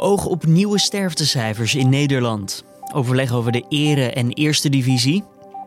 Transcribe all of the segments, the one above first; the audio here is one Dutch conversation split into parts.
Oog op nieuwe sterftecijfers in Nederland. Overleg over de ere- en eerste divisie.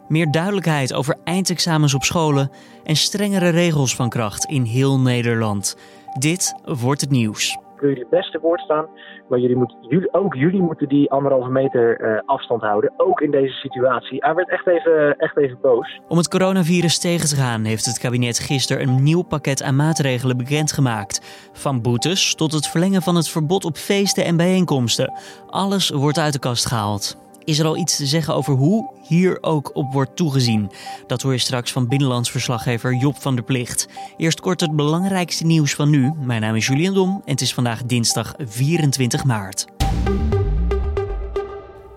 Meer duidelijkheid over eindexamens op scholen. En strengere regels van kracht in heel Nederland. Dit wordt het nieuws kun jullie het beste woord staan. Maar jullie moet, jullie, ook jullie moeten die anderhalve meter uh, afstand houden. Ook in deze situatie. Hij werd echt even, echt even boos. Om het coronavirus tegen te gaan heeft het kabinet gisteren een nieuw pakket aan maatregelen bekendgemaakt. Van boetes tot het verlengen van het verbod op feesten en bijeenkomsten. Alles wordt uit de kast gehaald. Is er al iets te zeggen over hoe hier ook op wordt toegezien? Dat hoor je straks van binnenlands verslaggever Job van der Plicht. Eerst kort het belangrijkste nieuws van nu. Mijn naam is Julian Dom en het is vandaag dinsdag 24 maart.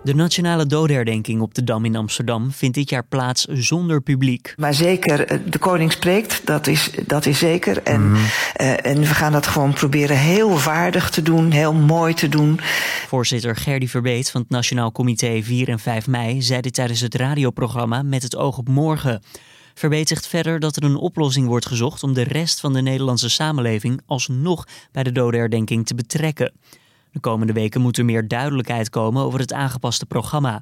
De nationale dodenherdenking op de Dam in Amsterdam vindt dit jaar plaats zonder publiek. Maar zeker, eh, de koning spreekt, dat is, dat is zeker. En, mm en we gaan dat gewoon proberen heel vaardig te doen, heel mooi te doen. Voorzitter Gerdy Verbeet van het Nationaal Comité 4 en 5 mei zei dit tijdens het radioprogramma Met het oog op morgen. Verbeet zegt verder dat er een oplossing wordt gezocht om de rest van de Nederlandse samenleving alsnog bij de dodenherdenking te betrekken. De komende weken moet er meer duidelijkheid komen over het aangepaste programma.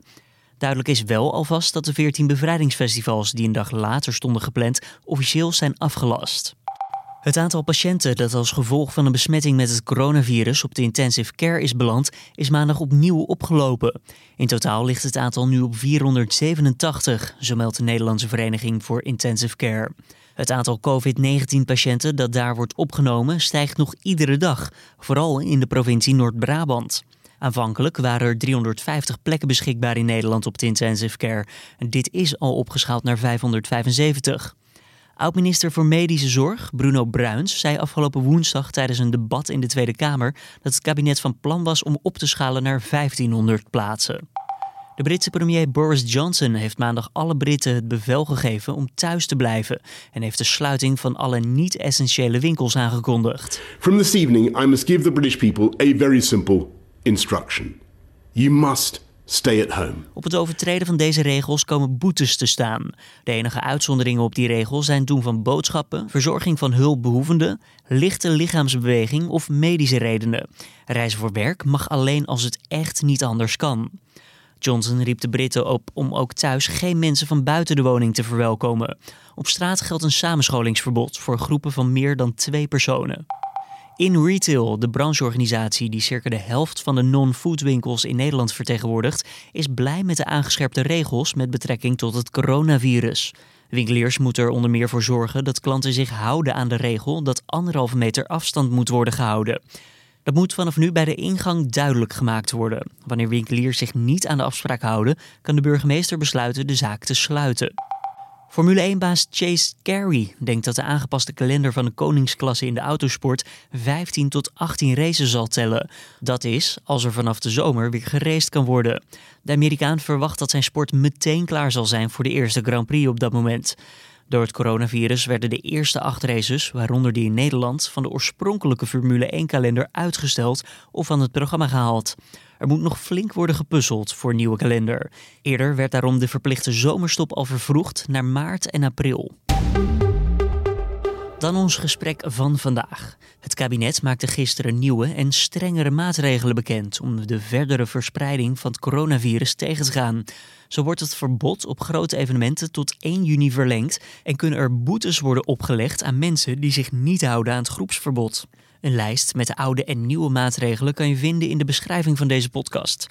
Duidelijk is wel alvast dat de 14 bevrijdingsfestivals die een dag later stonden gepland officieel zijn afgelast. Het aantal patiënten dat als gevolg van een besmetting met het coronavirus op de intensive care is beland, is maandag opnieuw opgelopen. In totaal ligt het aantal nu op 487, zo meldt de Nederlandse Vereniging voor Intensive Care. Het aantal COVID-19-patiënten dat daar wordt opgenomen stijgt nog iedere dag, vooral in de provincie Noord-Brabant. Aanvankelijk waren er 350 plekken beschikbaar in Nederland op de intensive care. Dit is al opgeschaald naar 575. Oud-minister voor Medische Zorg, Bruno Bruins, zei afgelopen woensdag tijdens een debat in de Tweede Kamer dat het kabinet van plan was om op te schalen naar 1500 plaatsen. De Britse premier Boris Johnson heeft maandag alle Britten het bevel gegeven om thuis te blijven en heeft de sluiting van alle niet-essentiële winkels aangekondigd. From this evening I must give the British people a very simple instruction. You must stay at home. Op het overtreden van deze regels komen boetes te staan. De enige uitzonderingen op die regel zijn doen van boodschappen, verzorging van hulpbehoevenden, lichte lichaamsbeweging of medische redenen. Reizen voor werk mag alleen als het echt niet anders kan. Johnson riep de Britten op om ook thuis geen mensen van buiten de woning te verwelkomen. Op straat geldt een samenscholingsverbod voor groepen van meer dan twee personen. In Retail, de brancheorganisatie die circa de helft van de non-foodwinkels in Nederland vertegenwoordigt, is blij met de aangescherpte regels met betrekking tot het coronavirus. Winkeliers moeten er onder meer voor zorgen dat klanten zich houden aan de regel dat anderhalve meter afstand moet worden gehouden. Dat moet vanaf nu bij de ingang duidelijk gemaakt worden. Wanneer winkeliers zich niet aan de afspraak houden, kan de burgemeester besluiten de zaak te sluiten. Formule 1-baas Chase Carey denkt dat de aangepaste kalender van de koningsklasse in de autosport 15 tot 18 races zal tellen. Dat is als er vanaf de zomer weer geraced kan worden. De Amerikaan verwacht dat zijn sport meteen klaar zal zijn voor de eerste Grand Prix op dat moment. Door het coronavirus werden de eerste acht races, waaronder die in Nederland, van de oorspronkelijke Formule 1-kalender uitgesteld of van het programma gehaald. Er moet nog flink worden gepuzzeld voor een nieuwe kalender. Eerder werd daarom de verplichte zomerstop al vervroegd naar maart en april. Dan ons gesprek van vandaag. Het kabinet maakte gisteren nieuwe en strengere maatregelen bekend om de verdere verspreiding van het coronavirus tegen te gaan. Zo wordt het verbod op grote evenementen tot 1 juni verlengd en kunnen er boetes worden opgelegd aan mensen die zich niet houden aan het groepsverbod. Een lijst met de oude en nieuwe maatregelen kan je vinden in de beschrijving van deze podcast.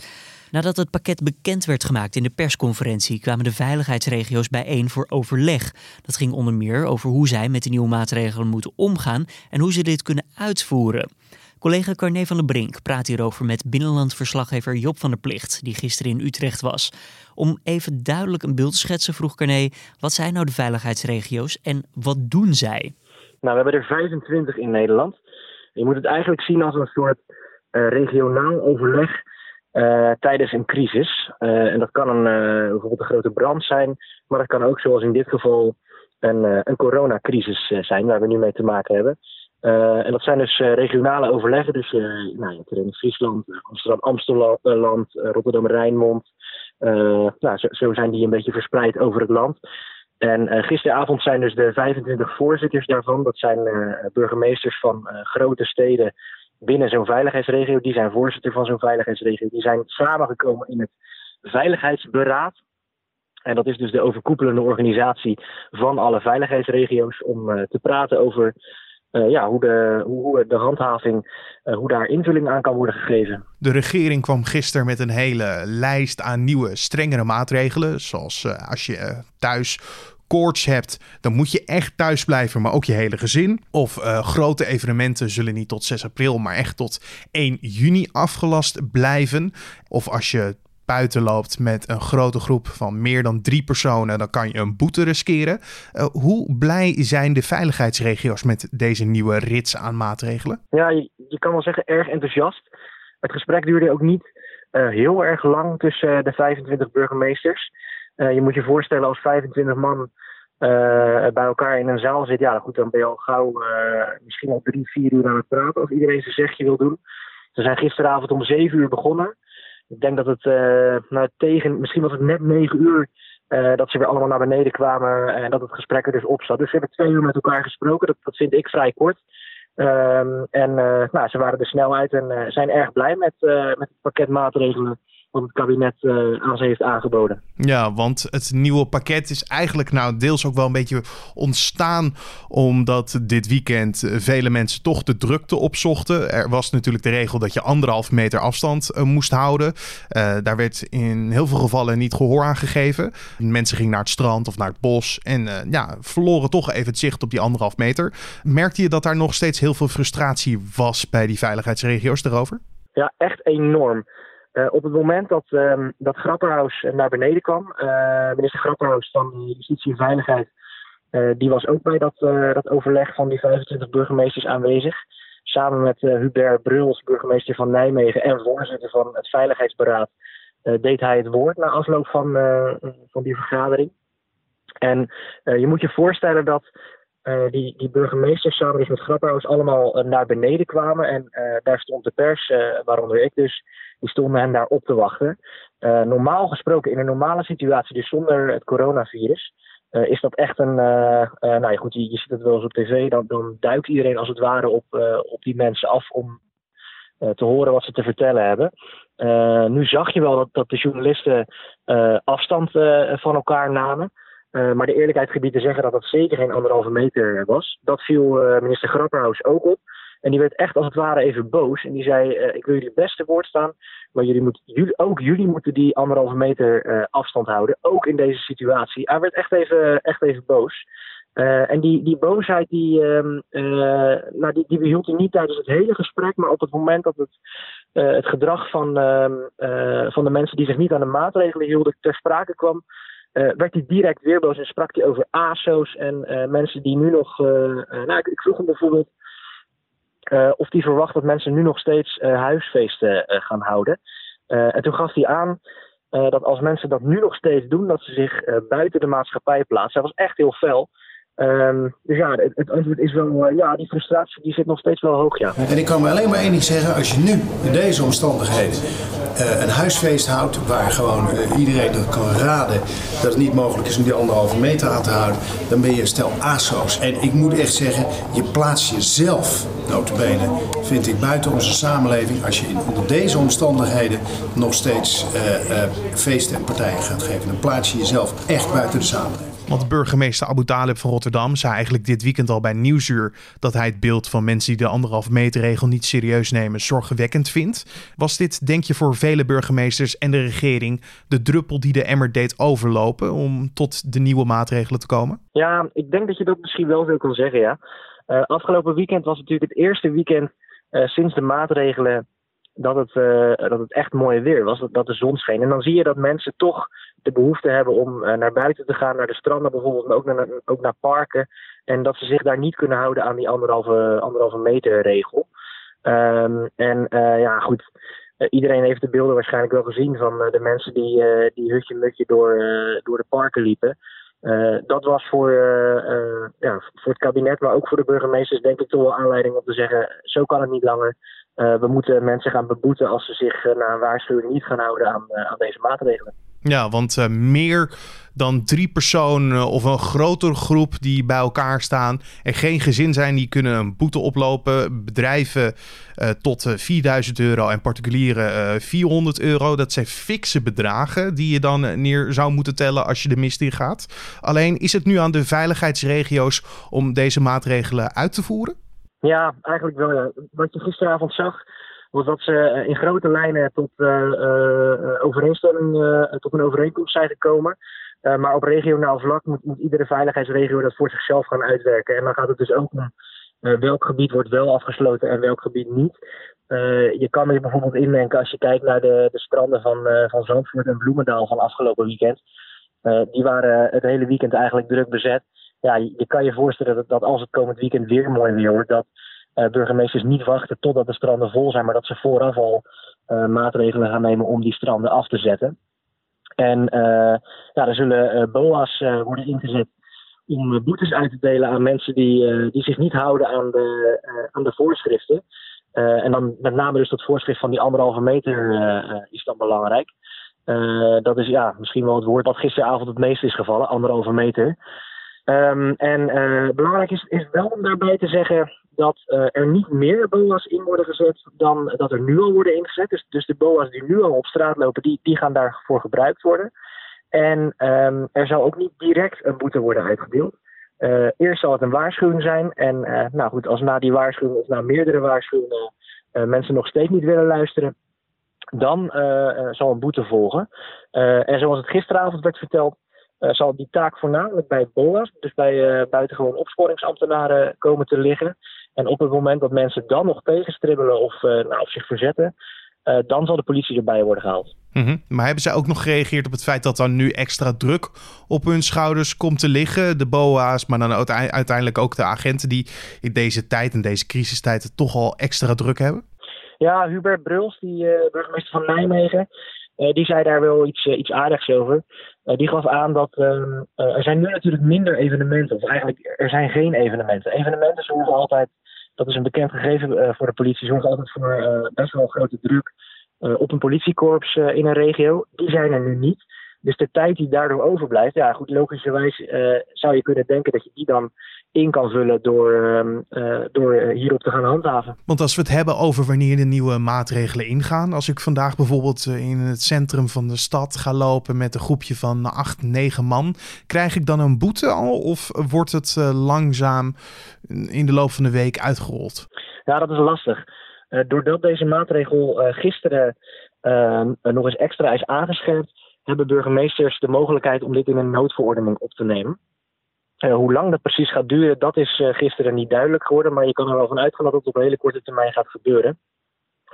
Nadat het pakket bekend werd gemaakt in de persconferentie, kwamen de veiligheidsregio's bijeen voor overleg. Dat ging onder meer over hoe zij met de nieuwe maatregelen moeten omgaan en hoe ze dit kunnen uitvoeren. Collega Carne van der Brink praat hierover met binnenlandverslaggever Job van der Plicht, die gisteren in Utrecht was. Om even duidelijk een beeld te schetsen, vroeg Carne, wat zijn nou de veiligheidsregio's en wat doen zij? Nou, we hebben er 25 in Nederland. Je moet het eigenlijk zien als een soort uh, regionaal overleg uh, tijdens een crisis. Uh, en dat kan een, bijvoorbeeld een grote brand zijn, maar dat kan ook zoals in dit geval een, een coronacrisis zijn waar we nu mee te maken hebben. en dat zijn dus regionale overleggen. Dus nou, je in Friesland, Amsterdam, Amsterdam, Rotterdam, Rijnmond. nou, zo, zo, zijn die een beetje verspreid over het land. En gisteravond zijn dus de 25 voorzitters daarvan. Dat zijn burgemeesters van grote steden binnen zo'n veiligheidsregio. Die zijn voorzitter van zo'n veiligheidsregio. Die zijn samengekomen in het Veiligheidsberaad. En dat is dus de overkoepelende organisatie van alle veiligheidsregio's om uh, te praten over uh, ja, hoe, de, hoe de handhaving, uh, hoe daar invulling aan kan worden gegeven. De regering kwam gisteren met een hele lijst aan nieuwe, strengere maatregelen. Zoals als je thuis koorts hebt, dan moet je echt thuis blijven, maar ook je hele gezin. Of grote evenementen zullen niet tot 6 april, maar echt tot 1 juni afgelast blijven. Of als je buiten loopt met een grote groep van meer dan drie personen, dan kan je een boete riskeren. Uh, hoe blij zijn de veiligheidsregio's met deze nieuwe rits aan maatregelen? Ja, je, kan wel zeggen erg enthousiast. Het gesprek duurde ook niet uh, heel erg lang tussen de 25 burgemeesters. Uh, je moet je voorstellen als 25 man bij elkaar in een zaal zit, ja, goed, dan ben je al gauw misschien al drie, vier uur aan het praten als iedereen zijn zegje wil doen. Ze zijn gisteravond om zeven uur begonnen. Ik denk dat het nou, tegen, misschien was het net negen uur dat ze weer allemaal naar beneden kwamen en dat het gesprek er dus op zat. Dus ze hebben twee uur met elkaar gesproken. Dat, dat vind ik vrij kort. Um, en nou, ze waren er snel uit en zijn erg blij met, met het pakket maatregelen wat het kabinet uh, aan ze heeft aangeboden. Ja, want het nieuwe pakket is eigenlijk nou deels ook wel een beetje ontstaan omdat dit weekend vele mensen toch de drukte opzochten. Er was natuurlijk de regel dat je anderhalf meter afstand uh, moest houden. Uh, daar werd in heel veel gevallen niet gehoor aan gegeven. Mensen gingen naar het strand of naar het bos en ja, verloren toch even het zicht op die anderhalf meter. Merkte je dat daar nog steeds heel veel frustratie was bij die veiligheidsregio's daarover? Ja, echt enorm. Uh, op het moment dat, um, dat Grapperhaus naar beneden kwam, uh, minister Grapperhaus van Justitie en Veiligheid, die was ook bij dat, dat overleg van die 25 burgemeesters aanwezig. Samen met Hubert Bruls, burgemeester van Nijmegen en voorzitter van het Veiligheidsberaad, deed hij het woord na afloop van, van die vergadering. En je moet je voorstellen dat uh, die, die burgemeesters samen dus met Grapperhaus allemaal uh, naar beneden kwamen. En uh, daar stond de pers, waaronder ik dus, die stonden hen daar op te wachten. normaal gesproken, in een normale situatie, dus zonder het coronavirus, is dat echt een. nou ja, goed, je, je ziet het wel eens op tv, dan, dan duikt iedereen als het ware op, op die mensen af om te horen wat ze te vertellen hebben. nu zag je wel dat, dat de journalisten afstand van elkaar namen. Uh, maar de eerlijkheid gebied te zeggen dat dat zeker geen anderhalve meter was. Dat viel uh, minister Grapperhaus ook op. En die werd echt als het ware even boos. En die zei: uh, Ik wil jullie beste woord staan. Maar jullie moet, jullie, ook jullie moeten die anderhalve meter afstand houden. Ook in deze situatie. Hij werd echt even, echt even boos. en die, die boosheid die, uh, nou, die, die behield hij niet tijdens het hele gesprek, maar op het moment dat het, het gedrag van, uh, van de mensen die zich niet aan de maatregelen hielden ter sprake kwam, uh, werd hij direct weer boos en sprak hij over ASO's en uh, mensen die nu nog. Uh, nou, ik, vroeg hem bijvoorbeeld of hij verwacht dat mensen nu nog steeds huisfeesten gaan houden. en toen gaf hij aan dat als mensen dat nu nog steeds doen, dat ze zich buiten de maatschappij plaatsen. Hij was echt heel fel. Um, dus ja, het, antwoord is wel, uh, ja, die frustratie die zit nog steeds wel hoog, ja. En ik kan me alleen maar één ding zeggen, als je nu in deze omstandigheden uh, een huisfeest houdt, waar gewoon uh, iedereen kan raden dat het niet mogelijk is om die anderhalve meter aan te houden, dan ben je stel ASO's. En ik moet echt zeggen, je plaatst jezelf, notabene, vind ik buiten onze samenleving, als je in, onder deze omstandigheden nog steeds feesten en partijen gaat geven. Dan plaats je jezelf echt buiten de samenleving. Want burgemeester Abu Talib van Rotterdam zei eigenlijk dit weekend al bij Nieuwsuur dat hij het beeld van mensen die de anderhalve meter regel niet serieus nemen zorgwekkend vindt. Was dit, denk je, voor vele burgemeesters en de regering de druppel die de emmer deed overlopen om tot de nieuwe maatregelen te komen? Ja, ik denk dat je dat misschien wel veel kan zeggen, ja. Uh, afgelopen weekend was natuurlijk het eerste weekend uh, sinds de maatregelen dat het, uh, dat het echt mooi weer was, dat, de zon scheen. En dan zie je dat mensen toch de behoefte hebben om uh, naar buiten te gaan, naar de stranden bijvoorbeeld, maar ook naar, ook naar parken. En dat ze zich daar niet kunnen houden aan die anderhalve, anderhalve meter regel. Um, en uh, ja, goed. iedereen heeft de beelden waarschijnlijk wel gezien van de mensen die, die hutje-mutje door, door de parken liepen. dat was voor, ja, voor het kabinet, maar ook voor de burgemeesters, denk ik toch wel aanleiding om te zeggen: zo kan het niet langer. We moeten mensen gaan beboeten als ze zich na een waarschuwing niet gaan houden aan, aan deze maatregelen. Ja, want meer dan drie personen of een grotere groep die bij elkaar staan en geen gezin zijn, die kunnen een boete oplopen. Bedrijven tot 4000 eh, euro en particulieren 400 euro. Dat zijn fikse bedragen die je dan neer zou moeten tellen als je de mist in gaat. Alleen is het nu aan de veiligheidsregio's om deze maatregelen uit te voeren? Ja, eigenlijk wel. Wat je gisteravond zag, was dat ze eh, in grote lijnen tot, uh, overeenstemming, tot een overeenkomst zijn gekomen. maar op regionaal vlak moet, moet, iedere veiligheidsregio dat voor zichzelf gaan uitwerken. En dan gaat het dus ook om welk gebied wordt wel afgesloten en welk gebied niet. je kan er bijvoorbeeld indenken als je kijkt naar de, de stranden van, van Zandvoort en Bloemendaal van afgelopen weekend. die waren het hele weekend eigenlijk druk bezet. Ja, je, kan je voorstellen dat, dat als het komend weekend weer mooi weer wordt, dat uh, burgemeesters niet wachten totdat de stranden vol zijn, maar dat ze vooraf al uh, maatregelen gaan nemen om die stranden af te zetten. En uh, ja, er zullen BOA's worden ingezet om boetes uit te delen aan mensen die, die zich niet houden aan de, aan de voorschriften. en dan met name dus dat voorschrift van die anderhalve meter is dan belangrijk. dat is ja, misschien wel het woord wat gisteravond het meest is gevallen, anderhalve meter. Um, en belangrijk is, is wel om daarbij te zeggen dat uh, er niet meer BOA's in worden gezet dan dat er nu al worden ingezet. Dus, dus de BOA's die nu al op straat lopen, die, die gaan daarvoor gebruikt worden. En um, er zal ook niet direct een boete worden uitgedeeld. Uh, eerst zal het een waarschuwing zijn. En nou goed, als na die waarschuwing of na meerdere waarschuwingen mensen nog steeds niet willen luisteren, dan zal een boete volgen. en zoals het gisteravond werd verteld, zal die taak voornamelijk bij BOA's, dus bij buitengewoon opsporingsambtenaren, komen te liggen. En op het moment dat mensen dan nog tegenstribbelen of, uh, nou, of zich verzetten, uh, dan zal de politie erbij worden gehaald. Mm -hmm. Maar hebben zij ook nog gereageerd op het feit dat dan nu extra druk op hun schouders komt te liggen? De BOA's, maar dan uiteindelijk ook de agenten die in deze tijd, in deze crisistijd, toch al extra druk hebben? Ja, Hubert Bruls, die uh, burgemeester van Nijmegen, uh, die zei daar wel iets, iets aardigs over. Uh, die gaf aan dat ehm, er zijn nu natuurlijk minder evenementen. Of eigenlijk, er zijn geen evenementen. Evenementen zorgen altijd dat is een bekend gegeven voor de politie, zorgt altijd voor best wel grote druk op een politiekorps in een regio. Die zijn er nu niet. Dus de tijd die daardoor overblijft, ja goed, logischerwijs zou je kunnen denken dat je die dan in kan vullen door, uh, door hierop te gaan handhaven. Want als we het hebben over wanneer de nieuwe maatregelen ingaan. Als ik vandaag bijvoorbeeld in het centrum van de stad ga lopen met een groepje van acht, negen man. Krijg ik dan een boete al of wordt het langzaam in de loop van de week uitgerold? Ja, dat is lastig. Uh, doordat deze maatregel uh, gisteren uh, nog eens extra is aangescherpt, hebben burgemeesters de mogelijkheid om dit in een noodverordening op te nemen. Uh, hoe lang dat precies gaat duren, dat is uh, gisteren niet duidelijk geworden. Maar je kan er wel van uitgaan dat het op een hele korte termijn gaat gebeuren.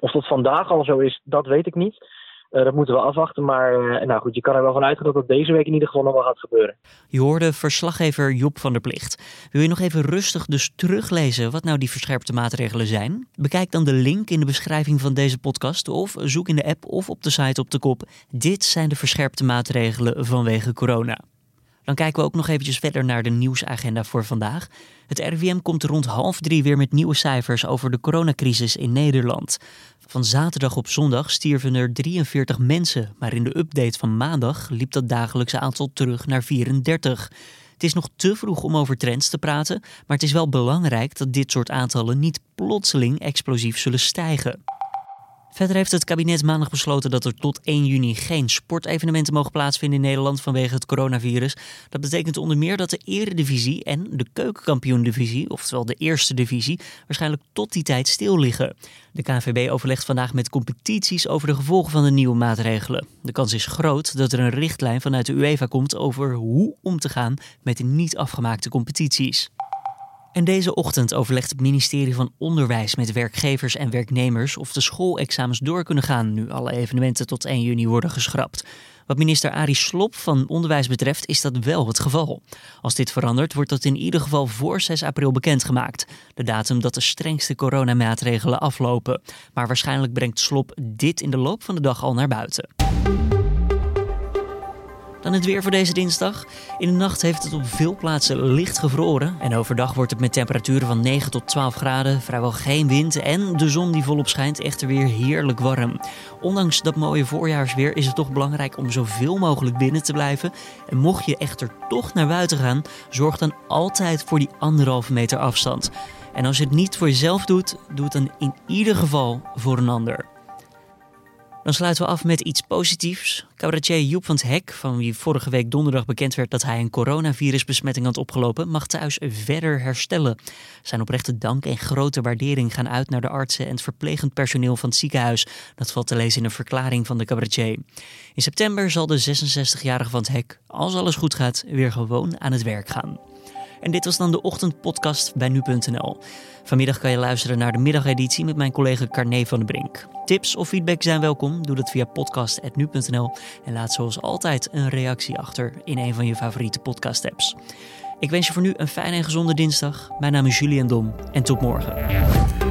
Of dat vandaag al zo is, dat weet ik niet. Uh, dat moeten we afwachten. Maar nou goed, je kan er wel van uitgaan dat dat deze week in ieder geval nog wel gaat gebeuren. Je hoorde verslaggever Joep van der Plicht. Wil je nog even rustig dus teruglezen wat nou die verscherpte maatregelen zijn? Bekijk dan de link in de beschrijving van deze podcast of zoek in de app of op de site op de kop. Dit zijn de verscherpte maatregelen vanwege corona. Dan kijken we ook nog eventjes verder naar de nieuwsagenda voor vandaag. Het RIVM komt rond half drie weer met nieuwe cijfers over de coronacrisis in Nederland. Van zaterdag op zondag stierven er 43 mensen, maar in de update van maandag liep dat dagelijkse aantal terug naar 34. Het is nog te vroeg om over trends te praten, maar het is wel belangrijk dat dit soort aantallen niet plotseling explosief zullen stijgen. Verder heeft het kabinet maandag besloten dat er tot 1 juni geen sportevenementen mogen plaatsvinden in Nederland vanwege het coronavirus. Dat betekent onder meer dat de Eredivisie en de Keukenkampioen-divisie, oftewel de eerste divisie, waarschijnlijk tot die tijd stil liggen. De KNVB overlegt vandaag met competities over de gevolgen van de nieuwe maatregelen. De kans is groot dat er een richtlijn vanuit de UEFA komt over hoe om te gaan met de niet afgemaakte competities. En deze ochtend overlegt het ministerie van Onderwijs met werkgevers en werknemers of de schoolexamens door kunnen gaan nu alle evenementen tot 1 juni worden geschrapt. Wat minister Arie Slop van Onderwijs betreft is dat wel het geval. Als dit verandert, wordt dat in ieder geval voor 6 april bekendgemaakt. De datum dat de strengste coronamaatregelen aflopen. Maar waarschijnlijk brengt Slop dit in de loop van de dag al naar buiten. Dan het weer voor deze dinsdag. In de nacht heeft het op veel plaatsen licht gevroren. En overdag wordt het met temperaturen van 9 tot 12 graden. Vrijwel geen wind en de zon die volop schijnt echter weer heerlijk warm. Ondanks dat mooie voorjaarsweer is het toch belangrijk om zoveel mogelijk binnen te blijven. En mocht je echter toch naar buiten gaan, zorg dan altijd voor die anderhalve meter afstand. En als je het niet voor jezelf doet, doe het dan in ieder geval voor een ander. Dan sluiten we af met iets positiefs. Cabaretier Joep van het Hek, van wie vorige week donderdag bekend werd dat hij een coronavirusbesmetting had opgelopen, mag thuis verder herstellen. Zijn oprechte dank en grote waardering gaan uit naar de artsen en het verplegend personeel van het ziekenhuis. Dat valt te lezen in een verklaring van de cabaretier. In september zal de 66-jarige van het Hek, als alles goed gaat, weer gewoon aan het werk gaan. En dit was dan de ochtendpodcast bij nu.nl. Vanmiddag kan je luisteren naar de middageditie met mijn collega Carne van den Brink. Tips of feedback zijn welkom. Doe dat via podcast.nu.nl en laat zoals altijd een reactie achter in een van je favoriete podcast-apps. Ik wens je voor nu een fijne en gezonde dinsdag. Mijn naam is Julian Dom en tot morgen.